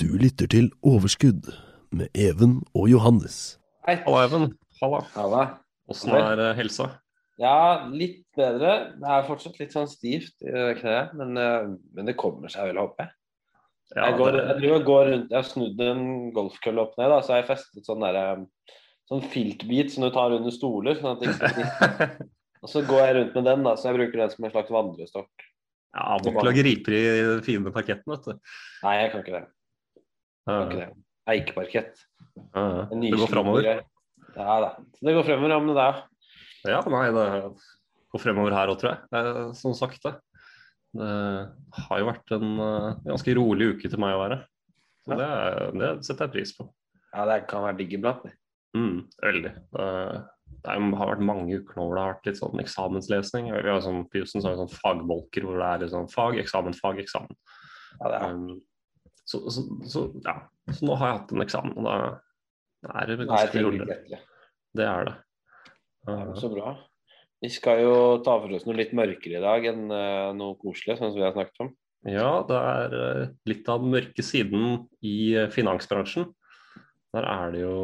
Du lytter til Overskudd med Even og Johannes. Hei. Halla, Even. Halla. Halla. Åssen er eh, helsa? Ja, litt bedre. Det er fortsatt litt sånn stivt i det kneet, men, eh, men det kommer seg vel, håper jeg. Ja, jeg, går, det- jeg driver og går rundt, jeg har snudd en golfkølle opp ned, da, så har jeg festet sånn derre Sånn filtbit som du tar under stoler. Sånn at det ikke skal sitte. Og så går jeg rundt med den, da, så jeg bruker den som en slags vandrestokk. ja, må ikke lage riper i den fine parketten, vet du. Nei, jeg kan ikke det. Ja, ikke det. Eikeparkett. ja, ja. Det går framover. Ja da. Så det går fremover, ja, men det er Ja, nei, det går fremover her òg, tror jeg. Det er Sånn sakte. Det har jo vært en eh, ganske rolig uke til meg å være. Så det, det setter jeg pris på. Ja, det kan være digg iblant. Mm, veldig. Det, det har vært mange uker nå hvor det har vært litt sånn eksamenslesning. Vi har sånn, På jussen så har vi sånn fagbolker hvor det er litt sånn fag, eksamen, fag, eksamen. Ja, det er, Um, så, så, så, ja. så nå har jeg hatt en eksamen, og da er det det ganske rolig. Det er det. Uh, Så bra. Vi skal jo ta for oss noe litt mørkere i dag enn eh, noe koselig, sånn som vi har snakket om. ja, det er uh, litt av den mørke siden i uh, finansbransjen. Der er det jo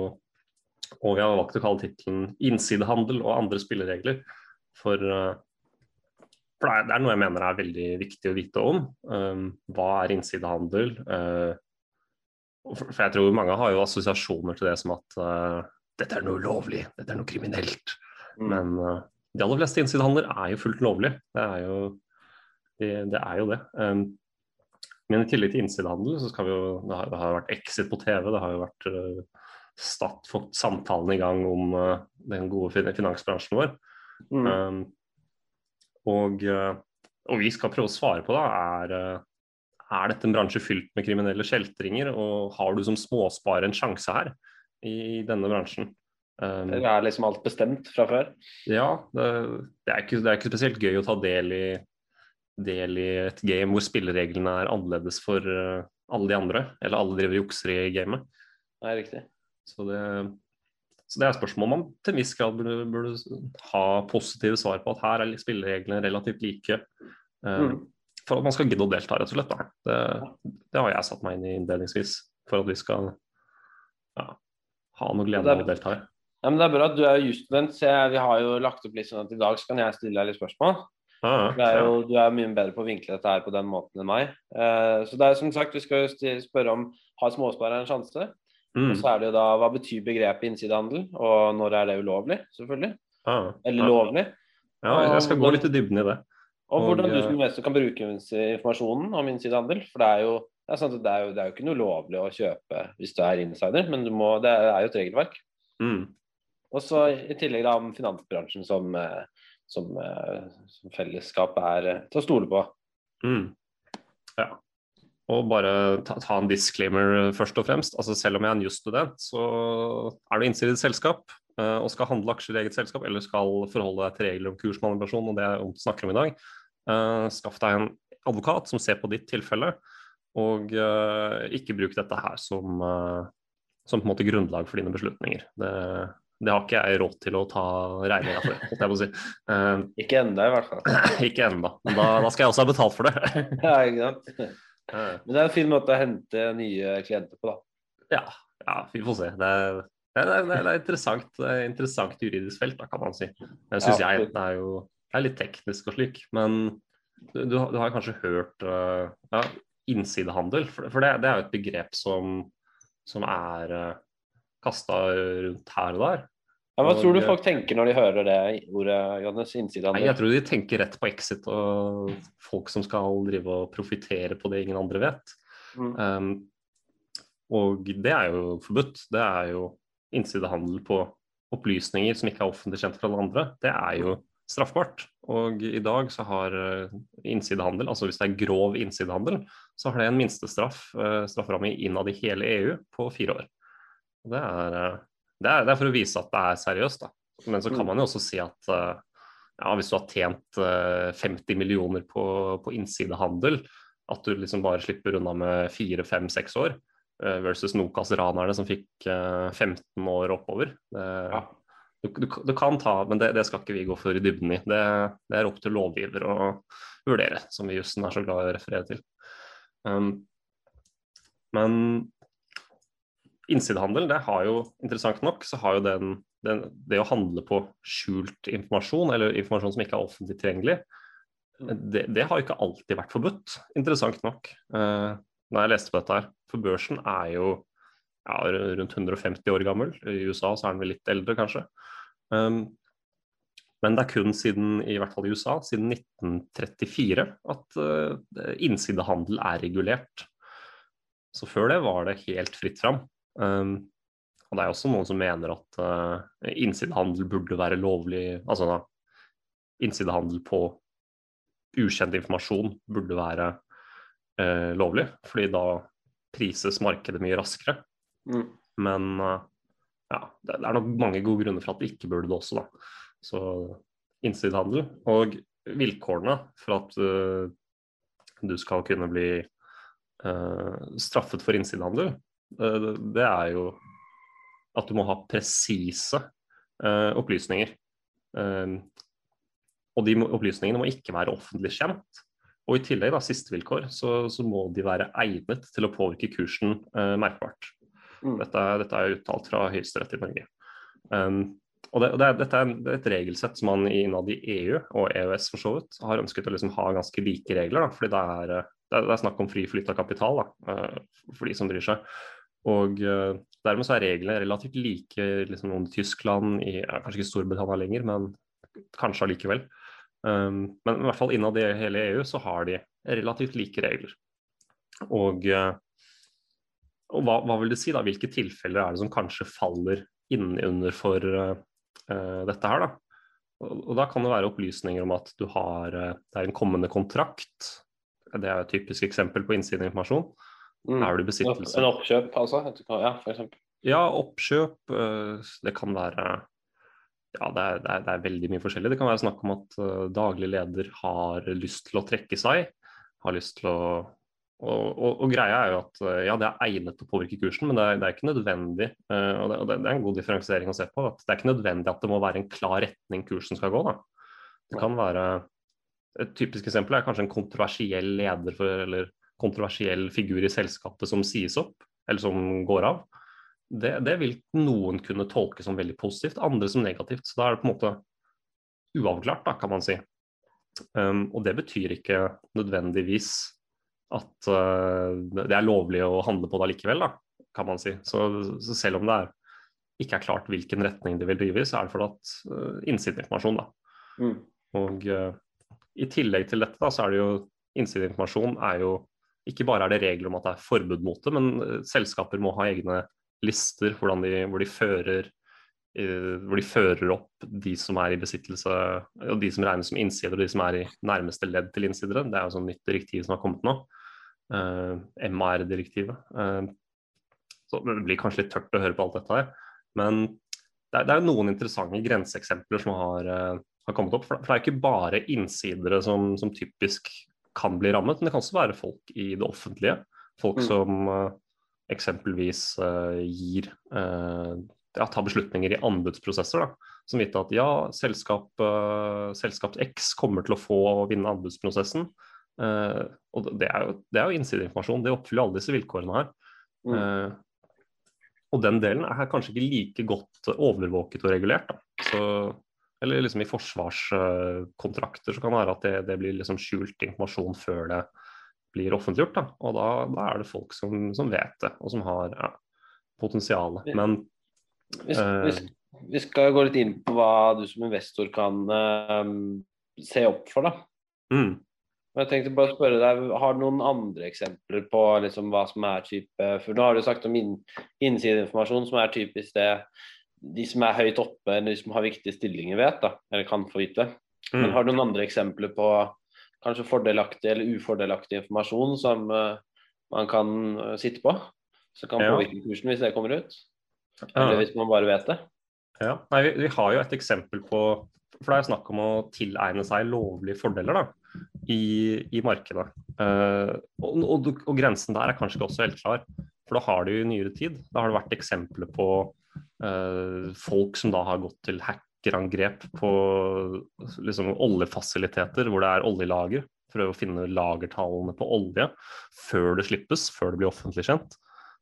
Og vi har valgt å kalle tittelen 'Innsidehandel og andre spilleregler'. For, for det, er, noe jeg mener er veldig viktig å vite om. Um, hva er innsidehandel? Uh, for, jeg tror mange har jo assosiasjoner til det som at uh, dette er noe ulovlig, dette er noe kriminelt. Mm. Men uh, de aller fleste innsidehandler er jo fullt lovlig. Det er jo det. det, er jo det. Um, men i tillegg til innsidehandel så skal vi jo Det har, det har vært Exit på TV, det har jo vært uh, Statt fått samtalen i gang om uh, den gode fin finansbransjen vår. Mm. Um, og, uh, og vi skal prøve å svare på da, er, uh, er dette en bransje fylt med kriminelle kjeltringer, og har du som småsparer en sjanse her i denne bransjen? Um, Eller er liksom alt bestemt fra før? ja, det, det, er ikke, det er ikke spesielt gøy å ta del i, del i et game hvor spillereglene er annerledes for uh, alle de andre, eller alle driver og jukser i gamet. Nei, riktig. Så det, så det er spørsmål man til en viss grad burde, burde ha positive svar på, at her er spillereglene relativt like. eh, Mm. For at man skal gidde å delta, rett og slett. Det, det har jeg satt meg inn i innledningsvis, for at vi skal ja, ha noe glede av å delta i. Ja, men Det er bra at du er jusstudent, så jeg, vi har jo lagt opp litt sånn at i dag så kan jeg stille deg litt spørsmål. Ah, ja, Det er jo, du er mye bedre på å vinkle dette her på den måten enn meg. Uh, så det er som sagt, vi skal jo spørre om har småsparere en sjanse? Mm. Og så er det jo da hva betyr begrepet innsidehandel, og når er det ulovlig, selvfølgelig? Ah, Eller ah. lovlig? Ja, jeg skal gå litt i dybden i det. Og Og, hvordan du eh, som investor kan bruke informasjonen om innsidehandel. For det er jo det er, sant det er jo, det er jo ikke noe lovlig å kjøpe hvis du er insider, men du må, det er jo et regelverk. Mm. Og så i tillegg da om finansbransjen som, eh, som, eh, som fellesskap er til å stole på. Mm. Ja. Og bare ta, ta en disclaimer eh, først og fremst. Altså Selv om jeg er en jusstudent, så er du innsidig i et selskap uh, og skal handle aksjer i eget selskap, eller skal forholde deg til regler om kursmanipulasjon, og det er om vi snakker om i dag. uh, skaff deg en advokat som ser på ditt tilfelle, og uh, ikke bruk dette her som, som på en måte grunnlag for dine beslutninger. Det, det har ikke jeg råd til å ta regninga for, holdt jeg på å si. Ikke ennå, i hvert fall. ikke ennå, da, da skal jeg også ha betalt for det. Ja, ikke sant? Eh, Men det er en fin måte å hente nye klienter på, da. Ja, ja, vi får se. Det er, det er, det er interessant, det er interessant juridisk felt, da, kan man si. Det syns Ja, jeg. Det er jo det er litt teknisk og slik. Men du, du, har- du har kanskje hørt uh, ja, innsidehandel, for, for det, det er jo et begrep som, som er uh, kasta rundt her og der. Ja, hva Og, tror du eh, folk tenker når de hører det ordet, Johannes? Nei, jeg tror de tenker rett på exit og folk som skal drive og profitere på det ingen andre vet. Mm. Um, og det er jo forbudt. Det er jo innsidehandel på opplysninger som ikke er offentlig kjent for alle andre. Det er jo straffbart. Og i dag så har uh, innsidehandel, altså hvis det er grov innsidehandel, så har det en minstestraff, uh, strafferamme innad i hele EU, på fire år. Og Det er, uh, det, er, det er for å vise at det er seriøst, da. Men så kan Mm. man jo også si at uh, ja, hvis du har tjent uh, 50 millioner på, på innsidehandel, at du liksom bare slipper unna med fire, fem, seks år, eh, versus Nokas-ranerne som fikk eh, 15 år oppover. Det, Ja. du, du, du kan ta, men det, det skal ikke vi gå for i dybden i. Det, det er opp til lovgiver å vurdere, som vi jussen er så glad i å referere til. Um, Men innsidehandel, det har jo interessant nok, så har jo den, den, det å handle på skjult informasjon, eller informasjon som ikke er offentlig tilgjengelig, det, det har jo ikke alltid vært forbudt, interessant nok. Uh, når jeg leste på dette her. For børsen er jo ja, rundt 150 år gammel. I USA så er den vel litt eldre, kanskje. Um, men det er kun siden i hvert fall i USA, siden 1934 at uh, innsidehandel er regulert. Så før det var det helt fritt fram. Um, og det er også noen som mener at uh, innsidehandel burde være lovlig Altså da, innsidehandel på ukjent informasjon burde være uh, lovlig, fordi da prises markedet mye raskere. Mm. Men uh, ja, det, det, er nok mange gode grunner for at det ikke burde det også, da. Så innsidehandel og vilkårene for at du skal kunne bli straffet for innsidehandel, Eh, det er jo at du må ha presise uh, opplysninger. Uh, og de opplysningene må ikke være offentlig kjent. Og i tillegg, da, siste vilkår, så, så må de være egnet til å påvirke kursen merkbart. Mm. Dette, dette, er uttalt fra Høyesterett i Norge. Um, og det, det, dette er et regelsett som man innad i EU og EØS for så vidt har ønsket å liksom ha ganske like regler. Da, fordi det er, det er, snakk om fri flyt av kapital da, for de som bryr seg. Og uh, dermed så er reglene relativt like liksom, om Tyskland, i, ja, kanskje ikke Storbritannia lenger, men kanskje allikevel. Um, men i hvert fall innad i hele EU så har de relativt like regler. Og, uh, og hva, hva, vil det si, da? Hvilke tilfeller er det som kanskje faller innunder for uh, dette her, da? Og, da kan det være opplysninger om at du har Det er en kommende kontrakt. Det er et typisk eksempel på innsideinformasjon. Mm. Er du besittelse En oppkjøp, altså? Ja, for eksempel. Ja, oppkjøp. Eh, det kan være ja, det er, det, er, det er, veldig mye forskjellig. Det kan være snakk om at uh, daglig leder har lyst til å trekke seg. Har lyst til å Og, og, og greia er jo at uh, ja, det er egnet til å påvirke kursen, men det er, det er ikke nødvendig. Uh, og, det, er en god differensiering å se på. at Det er ikke nødvendig at det må være en klar retning kursen skal gå. Da. Det kan være Et typisk eksempel er kanskje en kontroversiell leder for, eller kontroversiell figur i selskapet som sies opp, eller som går av, det, det, vil noen kunne tolke som veldig positivt, andre som negativt. Så da er det på en måte uavklart, da, kan man si. Um, og det betyr ikke nødvendigvis at uh, det er lovlig å handle på det allikevel, da, kan man si. Så, så selv om det er, ikke er klart hvilken retning det vil drive i, så er det fordi at uh, innsideinformasjon, da. Mm. Og uh, i tillegg til dette, da, så er det jo innsideinformasjon er jo ikke bare er det regler om at det er forbud mot det, men eh, selskaper må ha egne lister de, hvor, de fører, eh, hvor de fører opp de som er i besittelse, og de som regnes som innsider, og de som er i nærmeste ledd til innsidere. Det er jo sånn nytt direktiv som har kommet nå. Uh, eh, MAR-direktivet. Uh, så Det blir kanskje litt tørt å høre på alt dette her. Men det er, det er noen interessante grenseeksempler som har, har, kommet opp. For det er ikke bare innsidere som, som typisk kan bli rammet, men det kan også være folk i det offentlige. Folk mm. som uh, eksempelvis uh, gir uh, ja, tar beslutninger i anbudsprosesser. Da, som vet at ja, selskap, selskap X kommer til å få vinne anbudsprosessen. og det er jo, det er jo innsideinformasjon. Det oppfyller alle disse vilkårene her. Mm. og den delen er kanskje ikke like godt overvåket og regulert. Da. Så eller liksom i forsvarskontrakter så kan det være at det, det blir liksom skjult informasjon før det blir offentliggjort. Da. Og da, da, er det folk som, som, vet det, og som har ja, potensial. Men vi, uh, vi, skal gå litt inn på hva du som investor kan uh, se opp for, da. Mm. Jeg tenkte bare å spørre deg, Har du noen andre eksempler på liksom hva som er type For nå har du sagt om inn, innsideinformasjon, som er typisk det de som er høyt oppe, eller de som har viktige stillinger, vet, da, eller kan få vite. Mm. Men har du noen andre eksempler på kanskje fordelaktig eller ufordelaktig informasjon som uh, man kan uh, sitte på? Som kan påvirke kursen hvis det kommer ut? Eller hvis man bare vet det? Ja, Nei, vi, vi, har jo et eksempel på For det er snakk om å tilegne seg lovlige fordeler da, i, i markedet. Uh, og, og, og, grensen der er kanskje ikke også helt klar. For da har det jo i nyere tid da har det vært eksempler på folk som da har gått til hackerangrep på liksom, oljefasiliteter hvor det er oljelager. Prøve å finne lagertallene på olje før det slippes, før det blir offentlig kjent.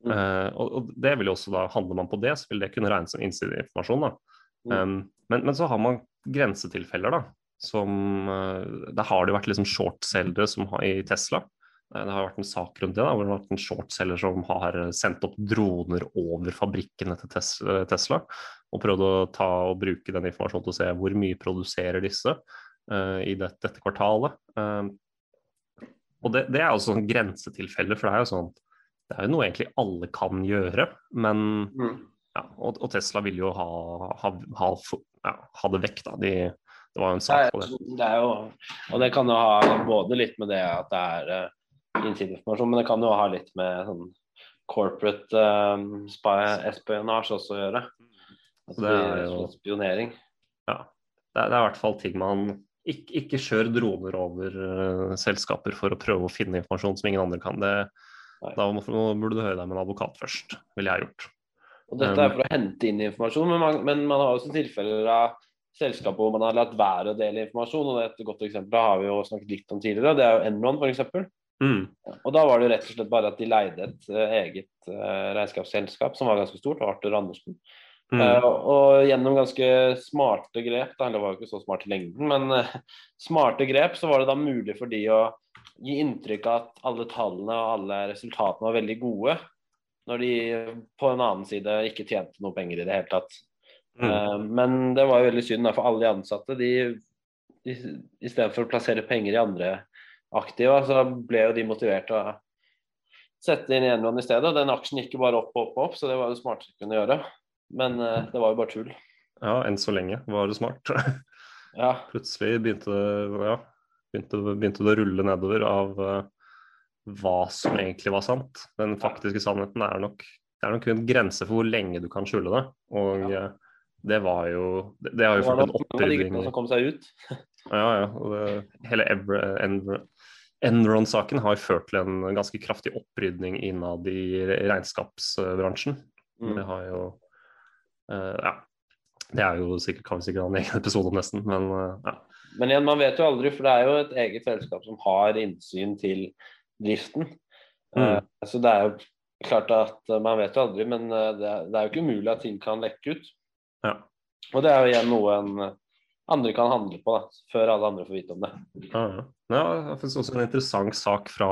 Mm. Uh, og, det vil jo også da, Handler man på det, så vil det kunne regnes som innsideinformasjon. da. Mm. Um, men, men så har man grensetilfeller, da. Som uh, Der har det vært liksom shortselgere i Tesla. Eh, Det har vært en sak rundt det, da, hvor det har vært en shortselger som har sendt opp droner over fabrikkene til eh, Tesla, og prøvd å ta og bruke den informasjonen til å se hvor mye produserer disse uh, i det, dette kvartalet. Uh, og det, det er jo sånn grensetilfelle, for det er jo sånn Det er jo noe egentlig alle kan gjøre, men Mm. ja, og, og Tesla vil jo ha, ha, ha, ja, ha det vekk, da. De, det var jo en sak på det. Det jo, og det kan jo ha både litt med det at det er innsideinformasjon, men det kan jo ha litt med sånn corporate um, espionasje også å gjøre. At Det er jo- sånn spionering. Ja. Det er, det er i hvert fall ting man ikke, ikke kjør droner over uh, selskaper for å prøve å finne informasjon som ingen andre kan. Det, da må, burde du høre deg med en advokat først, ville jeg gjort. Og dette er for å hente inn informasjon, men man, men man har også tilfeller av selskaper hvor man har latt være å dele informasjon. og Et godt eksempel har vi jo snakket litt om tidligere, det er jo Enron f.eks. Mm. Og da var det rett og slett bare at de leide et eh, eget eh, regnskapsselskap som var ganske stort, Arthur Andersen. Mm. Uh, og gjennom ganske smarte grep, da, eller det var jo ikke så smart i lengden, men uh, smarte grep, så var det da mulig for de å gi inntrykk av at alle tallene og alle resultatene var veldig gode, når de på en annen side ikke tjente noe penger i det hele tatt. Mm. Uh, men det var jo veldig synd da, for alle de ansatte. De, de, istedenfor å plassere penger i andre aktiva, så ble jo de motivert til å sette inn Enron i stedet. Den aksjen gikk jo bare opp og opp, opp, så det var jo smarteste å kunne gjøre. Men eh, det var jo bare tull. Ja, enn så lenge var det smart. Ja, Plutselig begynte, ja, begynte, begynte det å rulle nedover av uh, hva som egentlig var sant. Den faktiske sannheten er nok det er nok en grense for hvor lenge du kan skjule det. Og ja. det var jo Det, det har jo det til en guttene som kom seg ut. Ja, ja. Og det, hele Ever- Enron-saken har ført til en ganske kraftig opprydning innad i regnskapsbransjen. Mm. Det har jo uh, Ja. Det er jo sikkert, kan vi sikkert ha en egen episode om nesten, men uh, ja. Men igjen, man vet jo aldri, for det er jo et eget selskap som har innsyn til driften. Mm. Uh, så det er jo klart at man vet jo aldri, men det er, det er jo ikke umulig at ting kan lekke ut. Ja. Og det er jo igjen noe en andre kan handle på, da, før alle andre får vite om det. Ja, det finnes også en interessant sak fra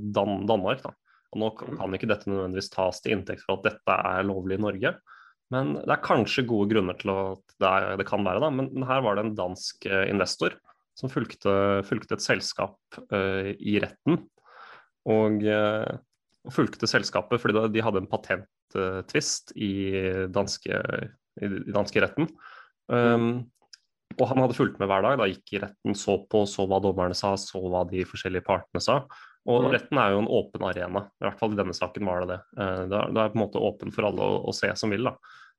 Dan Danmark. Da. Og nå kan ikke dette nødvendigvis tas til inntekt for at dette er lovlig i Norge, men det er kanskje gode grunner til at det, er, det kan være det. Men, men her var det en dansk eh, investor som fulgte, fulgte et selskap uh, i retten. Og, uh, fulgte selskapet fordi de hadde en patenttvist i danske, i, i danske retten. Um, og han hadde fulgt med hver dag, da gikk i retten, så på, så hva dommerne sa, så hva de forskjellige partene sa. Og Mm. retten er jo en åpen arena, i hvert fall i denne saken var det det. Eh, Det er, det er på en måte åpen for alle å, å se som vil, da.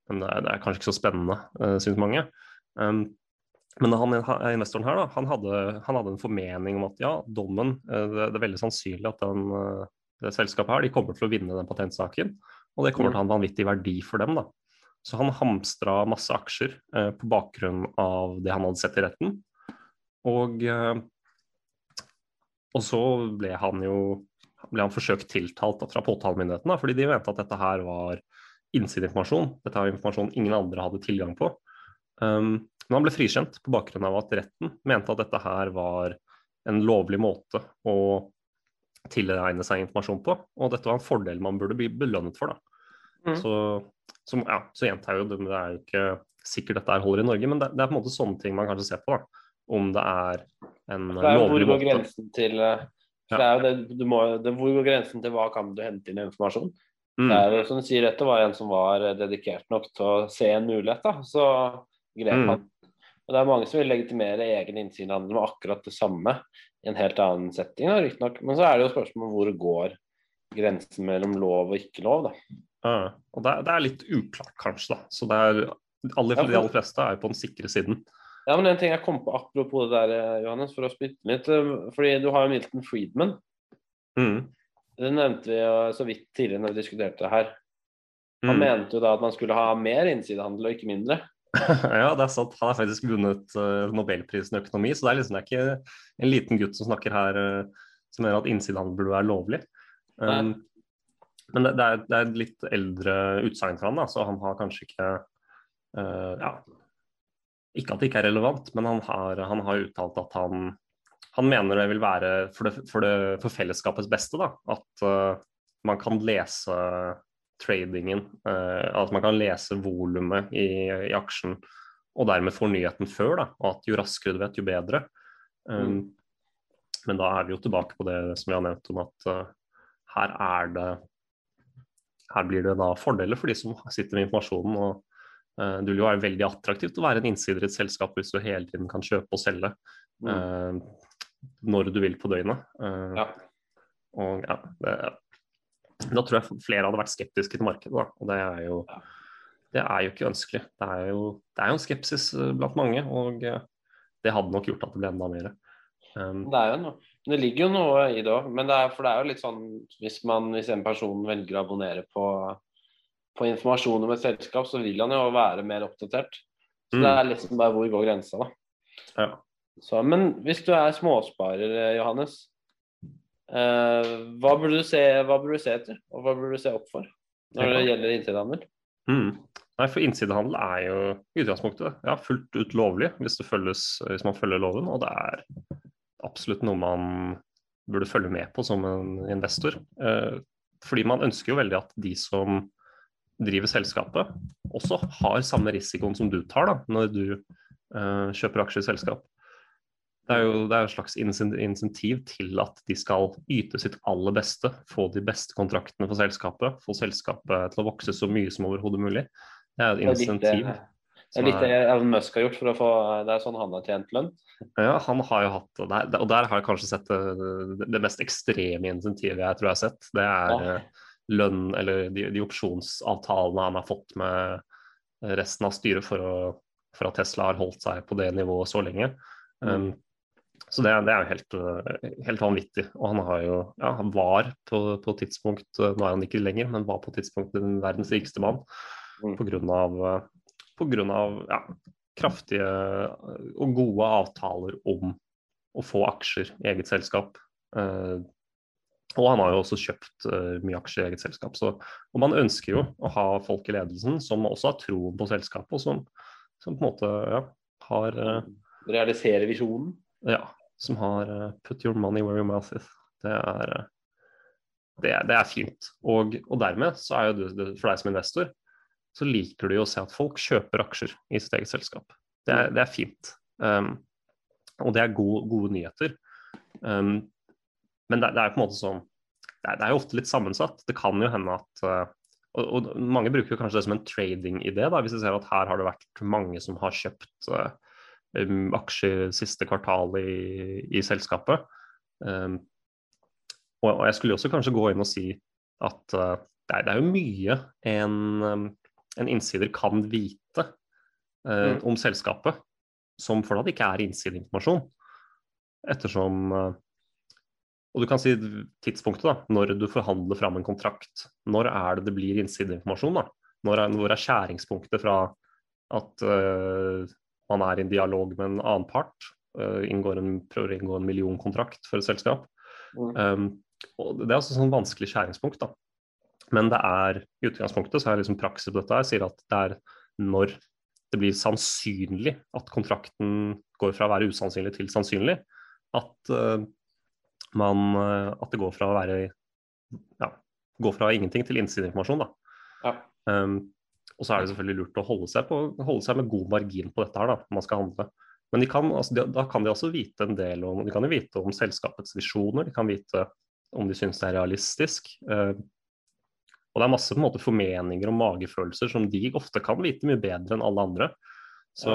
Men det er, det er kanskje ikke så spennende, uh, syns mange. Um, men han, investoren her da, han hadde, han hadde en formening om at ja, dommen eh, det, det er veldig sannsynlig at den, eh, det selskapet her de kommer til å vinne den patentsaken. Og det kommer Mm. til å ha en vanvittig verdi for dem. da. Så han hamstra masse aksjer eh, på bakgrunn av det han hadde sett i retten. Og, eh, og så ble han jo ble han forsøkt tiltalt fra påtalemyndigheten, fordi de mente at dette her var innsideinformasjon. Dette var informasjon ingen andre hadde tilgang på. Um, men han ble frikjent på bakgrunn av at retten mente at dette her var en lovlig måte å tilegne seg informasjon på, og dette var en fordel man burde bli belønnet for. da. Mm. Så, så, ja, så gjentar jo det, men det er jo ikke sikkert dette her holder i Norge, men det, det er på en måte sånne ting man kanskje ser på. da. Om det er en For det er jo hvor lovlig går måte. grensen til eh, det er jo det, du må, det, Hvor går grensen til hva kan du hente inn informasjon? Mm. Det er jo som du sier, dette var en som var eh, dedikert nok til å se en mulighet, da. Så grep Mm. han. Og det er mange som vil legitimere egen innsidehandel med akkurat det samme i en helt annen setting, riktignok. Men så er det jo spørsmål om hvor går grensen mellom lov og ikke lov, da. Ja, og det, det er litt uklart, kanskje. da. Så det er, alle, De aller fleste er på den sikre siden. Ja, men en ting jeg kom på apropos det der, eh, Johannes, for å spytte litt. eh, Fordi du har jo Milton Friedman. Mm. Det nevnte vi jo så vidt tidligere når vi diskuterte det her. Han Mm. mente jo da at man skulle ha mer innsidehandel og ikke mindre. ja, det er sant. Han har faktisk vunnet uh, nobelprisen i økonomi, så det er liksom det er ikke en liten gutt som snakker her uh, som mener at innsidehandel burde være lovlig. Um, Men det, det, er, det er et litt eldre utsagn fra han, da, så han har kanskje ikke uh, ja, Ikke at det ikke er relevant, men han har, han har uttalt at han, han mener det vil være for, det, for, for fellesskapets beste da, at uh, man kan lese tradingen, uh, at man kan lese volumet i, i, aksjen og dermed få nyheten før. Da, og at jo raskere du vet, jo bedre. Um, mm. Men da er vi jo tilbake på det som vi har nevnt om at her er det her blir det da fordeler for de som sitter med informasjonen. og uh, Det vil jo være veldig attraktivt å være en innsider i et selskap hvis du hele tiden kan kjøpe og selge uh, når du vil på døgnet. Uh, ja. Og ja, det, Da tror jeg flere hadde vært skeptiske til markedet, da. og det er jo, det er jo ikke ønskelig. Det er jo, det er jo en skepsis blant mange, og det hadde nok gjort at det ble enda mer. Um, det er jo noe. Det ligger jo noe i det òg, men det er, for det er jo litt sånn hvis, man, hvis en person velger å abonnere på, på, informasjon om et selskap, så vil han jo være mer oppdatert. Så mm. det er liksom bare hvor går grensa, da. Ja. Så, men hvis du er småsparer, eh, Johannes, eh, hva, burde du se, hva burde du se etter? Og hva burde du se opp for når det gjelder innsidehandel? Mm. Nei, for Innsidehandel er jo i utgangspunktet ja, fullt ut lovlig hvis, følges, hvis man følger loven. Og det er absolutt noe man burde følge med på som en investor. Eh, fordi man ønsker jo veldig at de som driver selskapet, også har samme risikoen som du tar da, når du uh, kjøper aksjer i selskap. Det er jo det er en slags insentiv til at de skal yte sitt aller beste, få de beste kontraktene for selskapet, få selskapet til å vokse så mye som overhodet mulig. Det er et insentiv. Det er litt det er litt Elon Musk har gjort for å få Det er sånn han har tjent lønn. Ja, han har jo hatt Og der, og der har jeg kanskje sett det, det, mest ekstreme insentivet jeg tror jeg har sett. Det er ja. Eh, lønn, eller de, de, opsjonsavtalene han har fått med resten av styret for, å, for, at Tesla har holdt seg på det nivået så lenge. Mm. Um, så det, det, er jo helt, eh, helt, vanvittig. Og han har jo Ja, han var på, på tidspunkt Nå er han ikke lenger, men var på tidspunkt den verdens rikeste mann. Mm. Av pga. Ja, kraftige og gode avtaler om å få aksjer i eget selskap. Uh, og han har jo også kjøpt uh, mye aksjer i eget selskap. Så, og man ønsker jo å ha folk i ledelsen som også har troen på selskapet, og som, som, på en måte ja, har uh, Realisere visjonen? Ja. Som har put your money where your mouth is. Det er, det, det er fint. Og, og, dermed så er jo det, for deg som investor, så liker du jo å se at folk kjøper aksjer i sitt eget selskap. Det er, det er fint. Um, og det er gode, gode nyheter. Um, men det, det, er på en måte sånn det er, det er, jo ofte litt sammensatt. Det kan jo hende at uh, og, og, mange bruker kanskje det som en trading-idé, hvis de ser at her har det vært mange som har kjøpt uh, um, aksjer siste kvartal i, i selskapet. Um, og, og, jeg skulle også kanskje gå inn og si at uh, det, er, det, er, jo mye en um, en innsider kan vite eh, mm. om selskapet, som fortsatt ikke er innsideinformasjon. Ettersom eh, Og du kan si tidspunktet, da, når du forhandler fram en kontrakt. Når er det det blir innsideinformasjon? da? Når er, hvor er skjæringspunktet fra at uh, man er i en dialog med en annen part, uh, en, prøver å inngå en millionkontrakt for et selskap? Mm. Um, og Det er altså sånn vanskelig skjæringspunkt. da. Men det er i utgangspunktet så er liksom praksis på dette her, sier at det er når det blir sannsynlig at kontrakten går fra å være usannsynlig til sannsynlig, at, uh, man, uh, at det går fra å være ja, går fra ingenting til innsideinformasjon. Ja. Um, og så er det selvfølgelig lurt å holde seg, på, holde seg, med god margin på dette her da, når man skal handle. Men kan, altså, de, da kan de også vite en del om, de kan vite om selskapets visjoner, de kan vite om de syns det er realistisk. Uh, og det er masse på en måte formeninger og magefølelser som de ofte kan vite mye bedre enn alle andre. Så,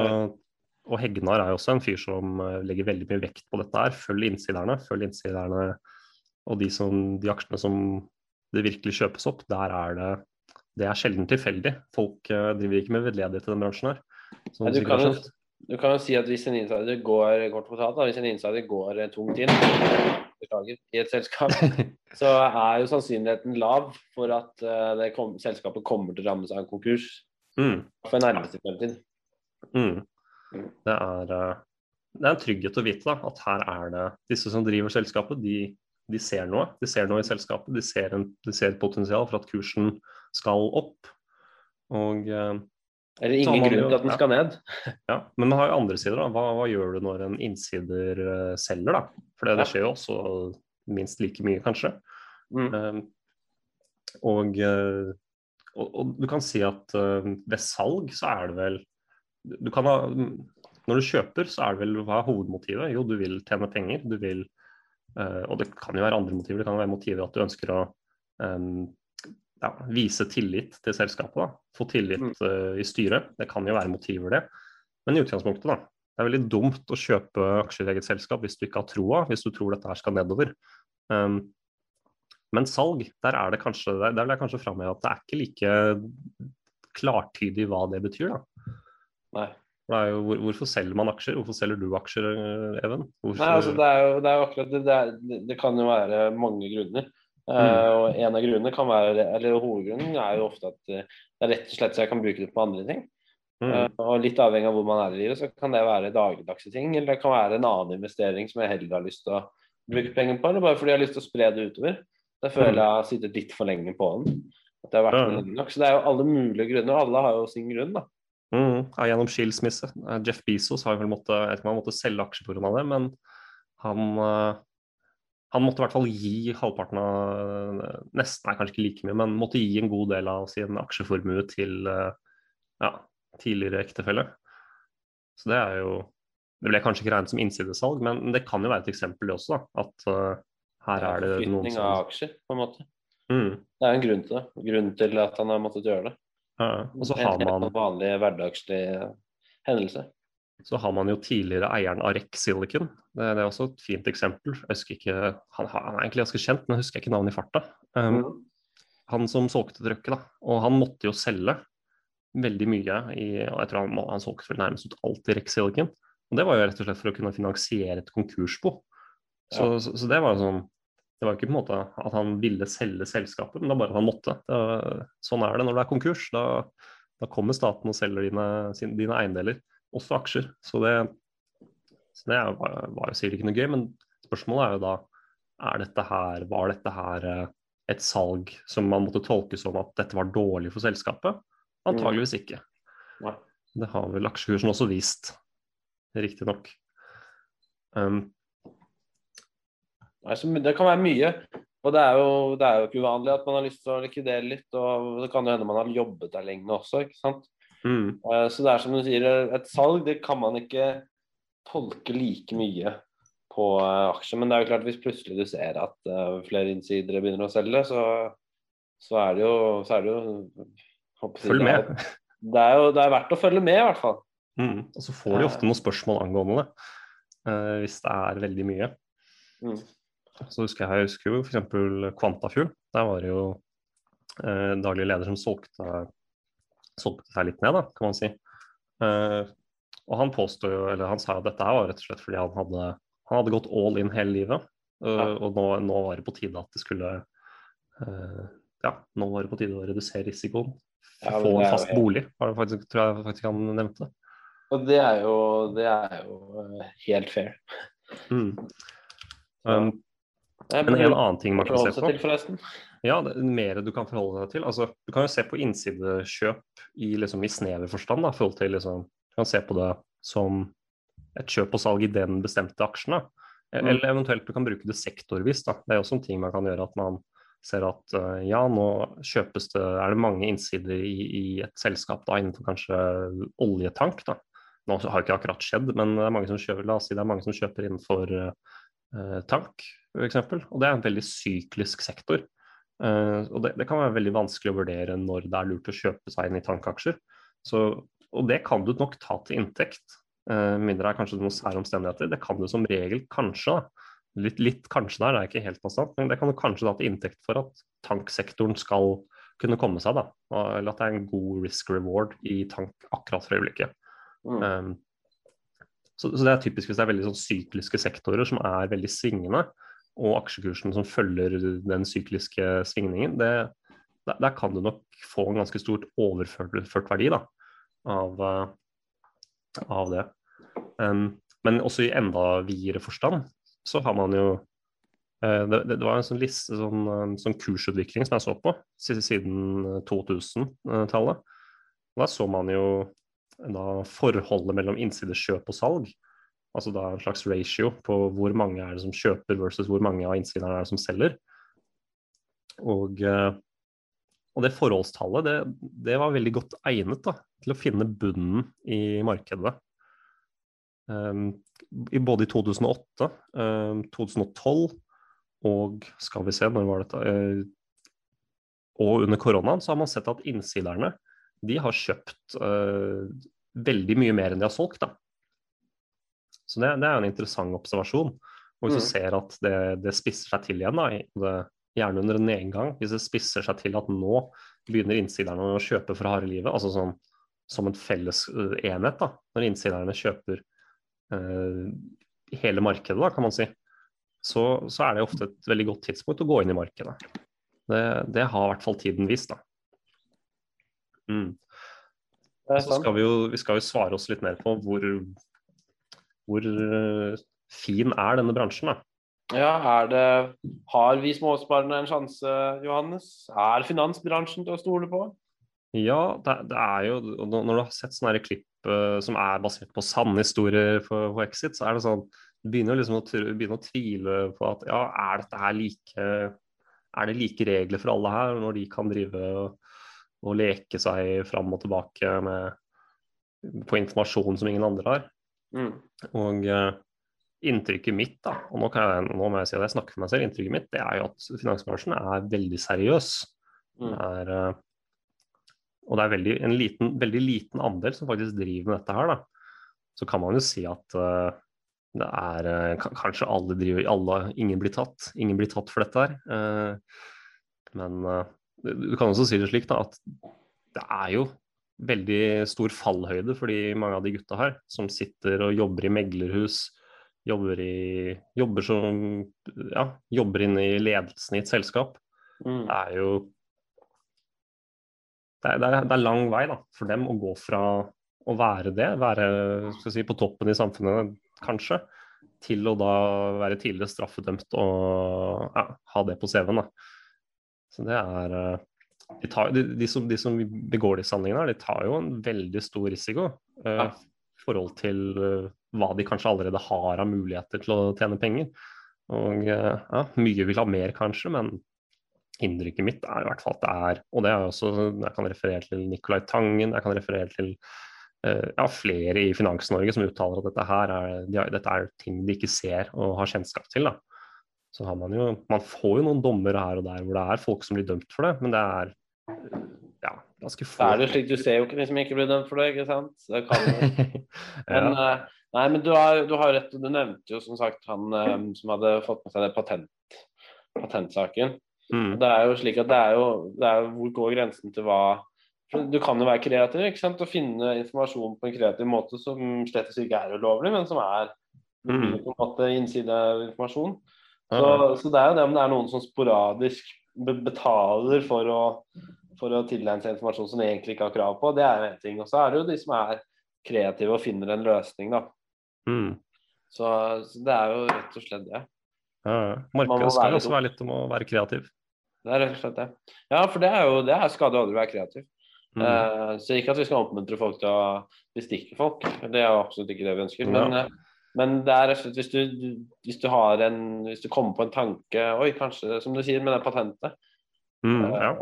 og Hegnar er jo også en fyr som eh, legger veldig mye vekt på dette her. Følg innsiderne. Følg innsiderne og de, som, de aksjene som det virkelig kjøpes opp, der er det det er sjelden tilfeldig. Folk uh, driver ikke med vedledighet i den bransjen her. Ja, du, kan du, kan jo, si at hvis en insider går kort fortalt, da, hvis en insider går tungt inn beklager, i et selskap, så er jo sannsynligheten lav for at uh, kom, selskapet kommer til å rammes av en konkurs mm. for nærmeste fremtid. Mm. Det, er, uh, det er en trygghet å vite da, at her er det disse som driver selskapet, de de ser noe. De ser noe i selskapet. De ser, en, de ser et potensial for at kursen skal opp. Og eh, Eller ingen grunn til at den skal ned. ja, Men man har jo andre sider. da. Hva, hva gjør du når en innsider eh, selger? da? For det, det skjer jo også minst like mye, kanskje. Mm. Eh, og, eh, og, og du kan si at eh, ved salg så er det vel du kan ha, Når du kjøper, så er det vel hva er hovedmotivet? Jo, du vil tjene penger. Du vil uh, Og det kan jo være andre motiver. Det kan være motiver at du ønsker å eh, ja, vise tillit til selskapet. da. Få tillit eh, i styret. Det kan jo være motiver, det. Men i utgangspunktet, da. Det er veldig dumt å kjøpe aksjer i eget selskap hvis du ikke har troa, hvis du tror dette her skal nedover. Um, men salg, der er det kanskje, der, der vil jeg kanskje framheve at det er ikke like klartydig hva det betyr. da. Nei. Det jo, hvor, hvorfor selger man aksjer? Hvorfor selger du aksjer, eh, Even? Hvorfor, Nei, altså det er jo, det er jo akkurat det. Det, er, det kan jo være mange grunner. Mm. og En av grunnene kan være, eller hovedgrunnen er jo ofte at eh, det er rett og slett så jeg kan bruke det på andre ting. Mm, Eh, og Litt avhengig av hvor man er i livet, så kan det være dagligdagse ting. Eller det kan være en annen investering som jeg heller har lyst til å bruke penger på. Eller bare fordi jeg har lyst til å spre det utover. Da føler jeg jeg har sittet litt for lenge på den. At det har vært mm. lenge nok. Så det er jo alle mulige grunner, og alle har jo sin grunn. da. mm, ja, gjennom skilsmisse. Jeff Bezos har vel måttet, jeg vet ikke om han måtte selge aksjer pga. det, men han, han måtte i hvert fall gi halvparten av Nesten, er kanskje ikke like mye, men måtte gi en god del av sin aksjeformue til eh, ja, tidligere ektefelle. Så det er jo Det ble kanskje ikke regnet som innsidesalg, men det kan jo være et eksempel også, da. At uh, her er det noen Forflytning av aksjer, på en måte. mm, Det er en grunn til det. Grunnen til at han har måttet gjøre det. ja, Og så har man En vanlig hverdagslig hendelse. Så har man jo tidligere eieren av REC Silicon. Det, det er også et fint eksempel. Jeg ikke, Han, han er egentlig ganske kjent, men jeg husker ikke navnet i farta. Um, Mm. Han som solgte trøkket, da. Og han måtte jo selge veldig mye. I, og jeg tror han, han solgte vel nærmest ut alt i REC Silicon. Og det var jo rett og slett for å kunne finansiere et konkursbo. Så, så, så det var jo sånn Det var jo ikke på en måte at han ville selge selskapet, men det var bare at han måtte. Det var, sånn er det når det er konkurs. Da, da kommer staten og selger dine, sine, dine eiendeler, også aksjer. Så det, så det var, var jo sikkert ikke noe gøy, men spørsmålet er jo da er dette her, Var dette her eh, et salg som man måtte tolke som at dette var dårlig for selskapet? Antageligvis ikke. Nei. Det har vel aksjekursen også vist, riktignok. Um, Det kan være mye. Og det er, jo, det er jo ikke uvanlig at man har lyst til å likvidere litt. Og det kan jo hende man har jobbet der lenge også, ikke sant. Mm, Eh, Så det er som du sier, et salg det kan man ikke tolke like mye på eh, aksjer. Men det er jo klart hvis plutselig du ser at eh, flere innsidere begynner å selge, så, så er det jo, så er det jo følg med. Det er jo det er verdt å følge med, i hvert fall. Mm, og så får de ofte noen spørsmål angående det, hvis det er veldig mye. Mm. Så husker jeg, jeg husker jo f.eks. Quantafuel. Der var det jo eh, daglig leder som solgte, solgte seg litt ned, da, kan man si. Eh, og han påstod jo, eller han sa jo at dette her var rett og slett fordi han hadde, han hadde gått all in hele livet. eh, Ja. Og nå, nå var det på tide at det skulle eh, Ja, nå var det på tide å redusere risikoen. Ja, Få en fast helt- bolig, var det faktisk, tror jeg faktisk han nevnte. Og det er jo, det er jo helt fair. Mm. Um, men en annen ting man kan se på. Ja, det er mer du kan forholde deg til. Altså, du kan jo se på innsidekjøp i, liksom, i snever forstand. Da, forhold til, liksom, du kan se på det som et kjøp og salg i den bestemte aksjen. Da. E- Mm. Eller eventuelt du kan bruke det sektorvis. Da. Det er også en ting man kan gjøre. At man ser at uh, ja, nå kjøpes det, er det mange innsider i, i et selskap da, innenfor kanskje oljetank. Da. Nå har ikke akkurat skjedd, men det er mange som kjøper, la oss si det er mange som kjøper innenfor uh, tank, f.eks. Og det er en veldig syklisk sektor. Eh, og det, det kan være veldig vanskelig å vurdere når det er lurt å kjøpe seg inn i tankaksjer. Så, og det kan du nok ta til inntekt, uh, mindre er kanskje noen sære omstendigheter. Det kan du som regel kanskje. Litt, litt kanskje der, det er ikke helt bastant, men det kan du kanskje ta til inntekt for at tanksektoren skal kunne komme seg, da. Eller at det er en god risk reward i tank akkurat for øyeblikket. Mm. Um, så, så det er typisk hvis det er veldig sånn sykliske sektorer som er veldig svingende, og aksjekursen som følger den sykliske svingningen, det, der, der kan du nok få en ganske stort overført verdi da, av, eh, av det. Um, men også i enda videre forstand så har man jo Eh, det, det, var en sånn liste, sånn, sånn, kursutvikling som jeg så på siden 2000-tallet. Da så man jo da forholdet mellom innsideskjøp og salg. Altså da en slags ratio på hvor mange er det som kjøper versus hvor mange av innsiderne er det som selger. Og, og det forholdstallet det, det, var veldig godt egnet da, til å finne bunnen i markedet. Um, både i 2008, um, 2012 og skal vi se, når var dette uh, Og under koronaen så har man sett at innsiderne de har kjøpt uh, veldig mye mer enn de har solgt. da. Så det, det er en interessant observasjon. Og hvis mm. du ser at det, det, spisser seg til igjen, da, det, gjerne under en nedgang, hvis det spisser seg til at nå begynner innsiderne å kjøpe for harde livet, altså sånn, som en felles uh, enhet, da, når innsiderne kjøper eh, hele markedet, da, kan man si, så, så, er det ofte et veldig godt tidspunkt å gå inn i markedet. Det, det har i hvert fall tiden vist. da. Mm. Så skal vi, jo, vi skal jo svare oss litt mer på hvor, hvor eh, fin er denne bransjen, da. Ja, er det Har vi småsparerne en sjanse, Johannes? Er finansbransjen til å stole på? Ja, det, det er jo Når du har sett sånne klipp uh, som er basert på sanne historier for, for, Exit, så er det sånn Du begynner liksom å, begynner å tvile på at ja, er dette her like Er det like regler for alle her, når de kan drive og og leke seg fram og tilbake med, på informasjon som ingen andre har. Mm. Og uh, inntrykket mitt, da, og nå, jeg, nå, må jeg si at jeg snakker for meg selv, inntrykket mitt det er jo at finansbransjen er veldig seriøs. Mm. Det er, uh, og det er veldig, en liten, veldig liten andel som faktisk driver med dette her. da. Så kan man jo si at uh, det er kanskje alle driver alle, Ingen blir tatt. Ingen blir tatt for dette her. men du kan også si det slik da, at det er jo veldig stor fallhøyde for de mange av de gutta her, som sitter og jobber i meglerhus, jobber, i, jobber som ja, jobber inne i ledelsen i et selskap. Mm. Det er jo det er, det, er, det er, lang vei da, for dem å gå fra å være det, være si, på toppen i samfunnet kanskje, til å da være tidligere straffedømt og ja, ha det på CV-en. Så det er eh, de, tar, de, de, som, de, som, begår disse handlingene, de tar jo en veldig stor risiko uh, forhold til uh, hva de kanskje allerede har av muligheter til å tjene penger. Og uh, ja, mye vil ha mer, kanskje, men inntrykket mitt er i hvert fall at det er Og det er også, jeg kan referere til Nicolai Tangen, jeg kan referere til ja, flere i Finans-Norge som uttaler at dette her er, de, dette er ting de ikke ser og har kjennskap til. da så har man jo Man får jo noen dommer her og der hvor det er folk som blir dømt for det, men det er ja, ganske få. Det er det slik, Du ser jo ikke de som ikke blir dømt for det, ikke sant? Det kan jo. men, ja. Eh, nei, men du har, du har rett. Du nevnte jo som sagt han um, som hadde fått med seg det patent, patentsaken. Mm. Det er jo slik at det er jo, det er Hvor går grensen til hva Du kan jo være kreativ ikke sant? og finne informasjon på en kreativ måte som slett ikke er ulovlig, men som er mm. på en måte innsideinformasjon. Så, så, det er jo det om det er noen som sporadisk betaler for å, for å tilegne seg informasjon som de egentlig ikke har krav på, det er jo én ting. Og så er det jo de som er kreative og finner en løsning, da. Mm. Så, så, det er jo rett og slett det. Ja, ja. Markedet skal også være litt om å være kreativ. Det er rett og slett det. Ja, for det er jo det er skal du aldri være kreativ. Mm. Uh, så ikke at vi skal oppmuntre folk til å bestikke folk, det er jo absolutt ikke det vi ønsker. Men, uh, men det er rett hvis du, hvis du har en Hvis du kommer på en tanke Oi, kanskje, som du sier, med det patentet. Mm, eh, ja.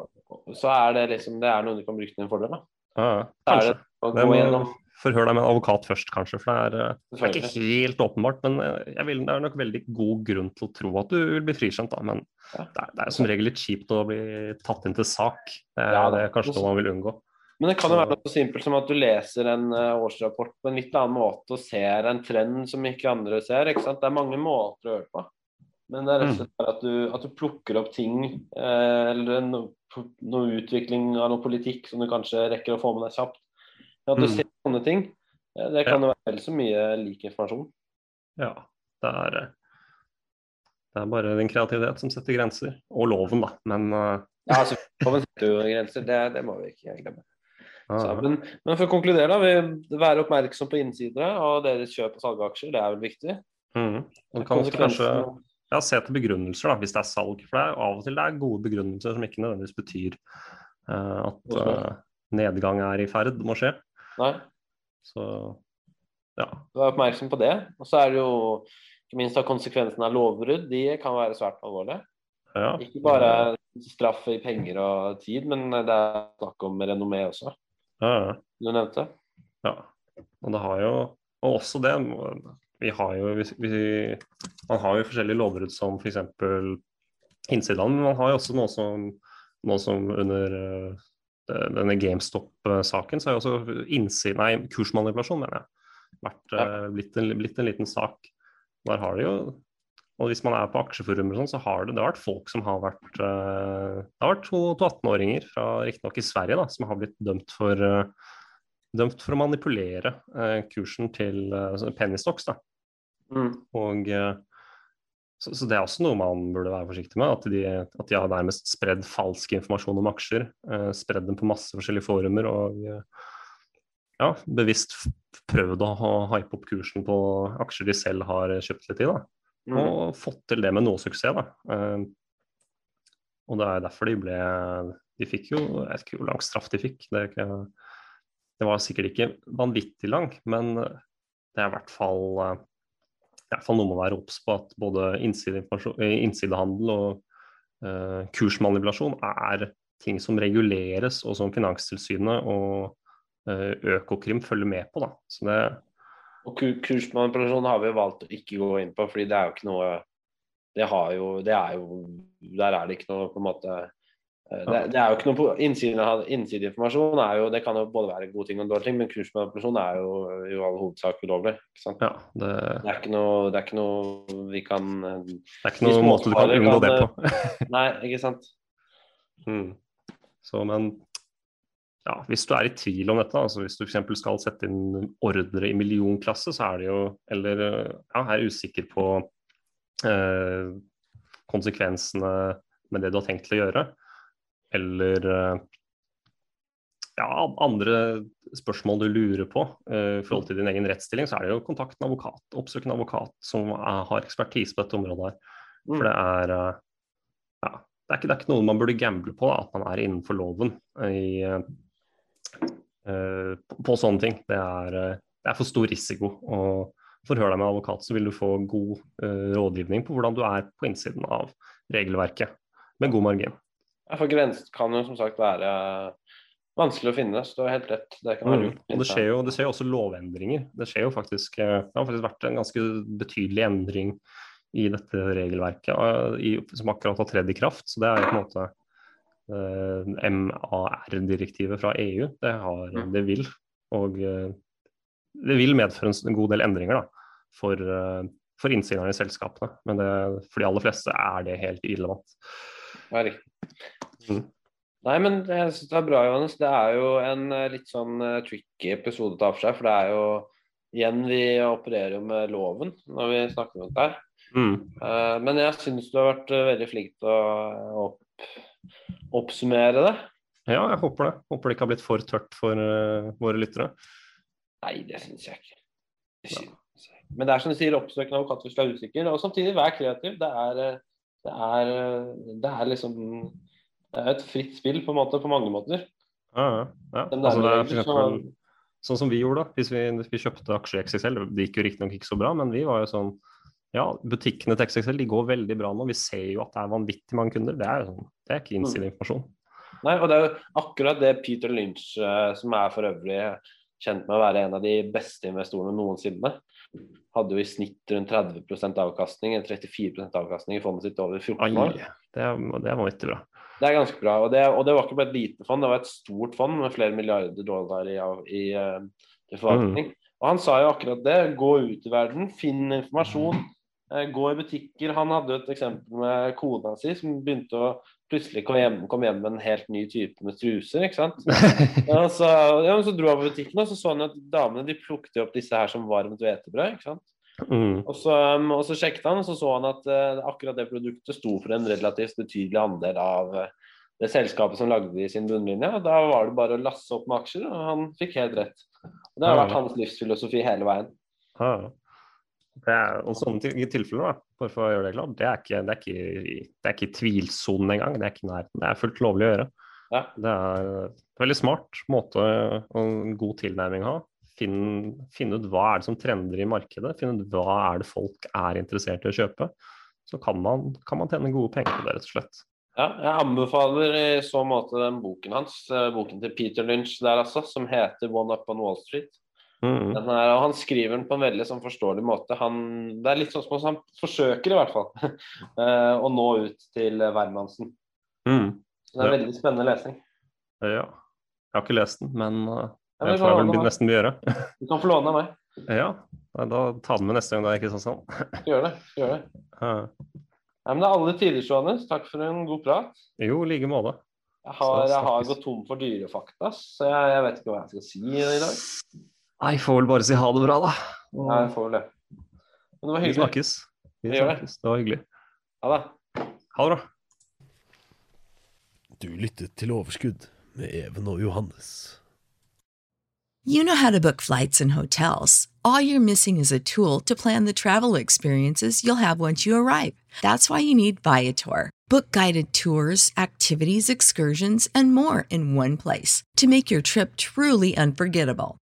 Så er det liksom Det er noe du kan bruke til din fordel, da. Ja, kanskje. Det må forhøre deg med en advokat først, kanskje. For det er, eh, det er, ikke helt åpenbart. Men jeg vil, det er nok veldig god grunn til å tro at du vil bli frikjent, da. Men det, er, det, er, som regel litt kjipt å bli tatt inn til sak. Det er, ja, det er kanskje noe man vil unngå. Men det kan jo være noe så simpelt som at du leser en uh, årsrapport på en litt annen måte og ser en trend som ikke andre ser. ikke sant? Det er mange måter å gjøre det på. Men det er rett og mm. slett at du, at du plukker opp ting, eh, eller noe, noe, utvikling av noe politikk som du kanskje rekker å få med deg kjapt. At du mm. ser sånne ting, eh, det kan jo være vel så mye lik informasjon. Ja, det er, eh, det er bare din kreativitet som setter grenser. Og loven, da. Men uh... Ja, altså, loven setter jo grenser, det, det må vi ikke glemme. Så, men, men, for å konkludere, da, vi være oppmerksom på innsidere og deres kjøp og salg av aksjer. Det er vel viktig. Mm. Man kan kanskje ja, se til begrunnelser da, hvis det er salg. For det er av og til det er gode begrunnelser som ikke nødvendigvis betyr uh, at uh, nedgang er i ferd med å skje. Nei. Så ja. Vær oppmerksom på det. Og så er det jo ikke minst at konsekvensene av lovbrudd. De kan være svært alvorlige. ja. Ikke bare straff i penger og tid, men det er snakk om renommé også. Du nevnte. Ja, og det har jo Og også det Vi har jo vi, Man har jo forskjellige lovbrudd som f.eks. innsidehandel, men man har jo også noe som, noe som under uh, denne GameStop-saken, så har jo også innside, nei, kursmanipulasjon, mener jeg, vært, uh, blitt, en, blitt en liten sak. Der har det jo og hvis man er på aksjeforumer, og sånn, så har det, det har vært folk som har vært uh, Det har vært to, to 18-åringer, fra riktignok i Sverige, da, som har blitt dømt for uh, dømt for å manipulere uh, kursen til uh, penny stocks. Da. Mm. Og, så, så, det er også noe man burde være forsiktig med. At de, at de har nærmest spredd falsk informasjon om aksjer. spredd dem på masse forskjellige forumer og ja, bevisst prøvd å hype opp kursen på aksjer de selv har kjøpt litt i. da. Mm. Og fått til det med noe suksess. da. Uh, og det er derfor de ble De fikk jo Jeg vet ikke hvor lang straff de fikk. Det, ikke, det, var sikkert ikke vanvittig lang, men det er i hvert fall, uh, i hvert fall noe med å være obs på at både innsidehandel og uh, kursmanipulasjon er ting som reguleres, og som Finanstilsynet og Økokrim følger med på. da. Så det og kursmanipulasjon har vi valgt å ikke gå inn på, fordi det er jo ikke noe Det har jo Det er jo Der er det ikke noe på en måte det, det er jo ikke noe Innsideinformasjon er jo Det kan jo både være gode ting og dårlige ting, men kursmanipulasjon er jo i all hovedsak ulovlig. Ja, det... det... er ikke noe Det er ikke noe vi kan Det er ikke noe måte du kan unngå det på. nei, ikke sant. Mm. Så, men ja, hvis du er i tvil om dette, altså hvis du f.eks. skal sette inn ordre i millionklasse, så er det jo Eller ja, er usikker på eh, konsekvensene med det du har tenkt til å gjøre, eller eh, ja, andre spørsmål du lurer på eh, i forhold til din egen rettsstilling, så er det jo kontakt med advokat, oppsøk en advokat som er, har ekspertise på dette området her. For det er eh, ja, det er, ikke, det er ikke noe man burde gamble på, at man er innenfor loven i Uh, på, på, sånne ting. Det er, uh, det er, for stor risiko. og forhør deg med advokat så vil du få god uh, rådgivning på hvordan du er på innsiden av regelverket, med god margin. For Grensen kan jo som sagt være vanskelig å finne, så du har helt rett. Det kan være mm. Og det skjer, jo, det skjer jo også lovendringer. Det skjer jo faktisk, det har faktisk vært en ganske betydelig endring i dette regelverket som akkurat har tredd i kraft. Så det er på en måte Eh, MAR-direktivet fra EU. Det, har, det, vil. Og eh, det vil medføre en god del endringer da, for, eh, for innsiderne i selskapene. Men det, for de aller fleste er det helt irrelevant. Ja, mm. Nei, men jeg synes det er bra, Johannes. Det er jo en litt sånn tricky episode å ta for seg. For det er jo igjen vi opererer jo med loven når vi snakker om dette her. Mm. Men jeg syns du har vært veldig flink til å opp oppsummere det? Ja, jeg håper det. Håper det ikke har blitt for tørt for uh, våre lyttere. Nei, det syns jeg ikke. Det synes jeg. Men det er som du sier, oppsøk en advokat hvis du er usikker. Og samtidig, vær kreativ. Det er, eh, det er, eh, det er liksom Det er et fritt spill på, måte, på mange måter. Ja, ja. ja. Altså, det er for eksempel, sånn som vi gjorde da, hvis vi, vi kjøpte aksjer i XXL. Det gikk jo riktignok ikke så bra, men vi var jo sånn ja, butikkene til XXL de går veldig bra nå. Vi ser jo at det er vanvittig mange kunder. Det er, sånn, det er ikke innsideinformasjon. Nei, og det er jo akkurat det Peter Lynch, eh, som er for øvrig kjent med å være en av de beste investorene noensinne, hadde jo i snitt rundt 30% avkastning, eller 34% avkastning i fondet sitt over 14 år. Ai, det, er, det er vanvittig bra. Det er ganske bra. Og det, og det, var ikke bare et lite fond, det var et stort fond med flere milliarder dollar i, i, eh, i forvaltning. Mm. Og han sa jo akkurat det. Gå ut i verden, finn informasjon. Eh, gå i butikker. Han hadde jo et eksempel med kona si som begynte å plutselig kom hjem, kom hjem med en helt ny type med truser. ikke sant? Ja, så, ja, så dro han på butikken og så så han at damene de plukket opp disse her som varmt hvetebrød. ikke sant? Mm. Og, så, um, og, så, sjekket han, og så så han at uh, akkurat det produktet sto for en relativt betydelig andel av uh, det selskapet som lagde det i sin bunnlinje. og Da var det bare å lasse opp med aksjer, og han fikk helt rett. Og Det har vært hans livsfilosofi hele veien. Ja. Det er, og sånne tilfeller da, bare for å gjøre det klart. Det er ikke, det er ikke, det er ikke tvilsonen engang. Det er ikke nærheten. Det er fullt lovlig å gjøre. Ja. Det er en veldig smart måte og en god tilnærming å ha. Finne ut hva er det som trender i markedet, finne ut hva er det folk er interessert i å kjøpe. Så kan man, kan man tjene gode penger på det, rett og slett. Ja, jeg anbefaler i så måte den boken hans, eh, boken til Peter Lynch der altså, som heter 'One Up on Wall Street'. Mm. Er, og Han skriver den på en veldig sånn forståelig måte. Han, det er litt sånn som han forsøker i hvert fall eh, å nå ut til hvermannsen. Mm. Så det er Ja. veldig spennende lesning. Ja. Jeg har ikke lest den, men uh, Ja, jeg får vel nesten gjøre. Du kan få låne av meg. Ja, da ta den med neste gang da, ikke sant? Gjør det. gjør det. Nei, men Det er alle tider, Johannes. Takk for en god prat. jo, i like måte. Jeg har, jeg har gått tom for dyrefakta, så jeg, jeg vet ikke hva jeg skal si i dag. Nei, får vel bare si ha det bra, da. Nei, får vel det. Men det var Vi snakkes. Vi Vi gjør det. snakkes. Det var hyggelig. Ha det. Ha det bra. Du lyttet til Overskudd med Even og Johannes. You know how to book flights and hotels. All you're missing is a tool to plan the travel experiences you'll have once you arrive. That's why you need Viator. Book guided tours, activities, excursions, and more in one place to make your trip truly unforgettable.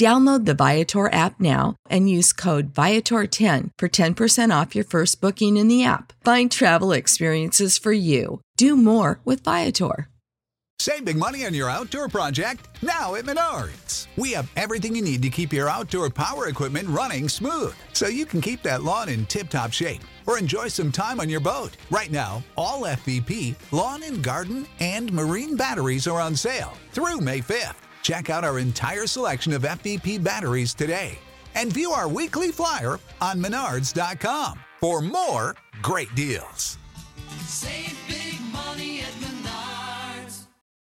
Download the Viator app now and use code Viator10 for 10% off your first booking in the app. Find travel experiences for you. Do more with Viator. Save big money on your outdoor project now at Menards. We have everything you need to keep your outdoor power equipment running smooth so you can keep that lawn in tip top shape or enjoy some time on your boat. Right now, all FVP, lawn and garden, and marine batteries are on sale through May 5th. Check out our entire selection of FVP batteries today and view our weekly flyer on menards.com for more great deals. Save big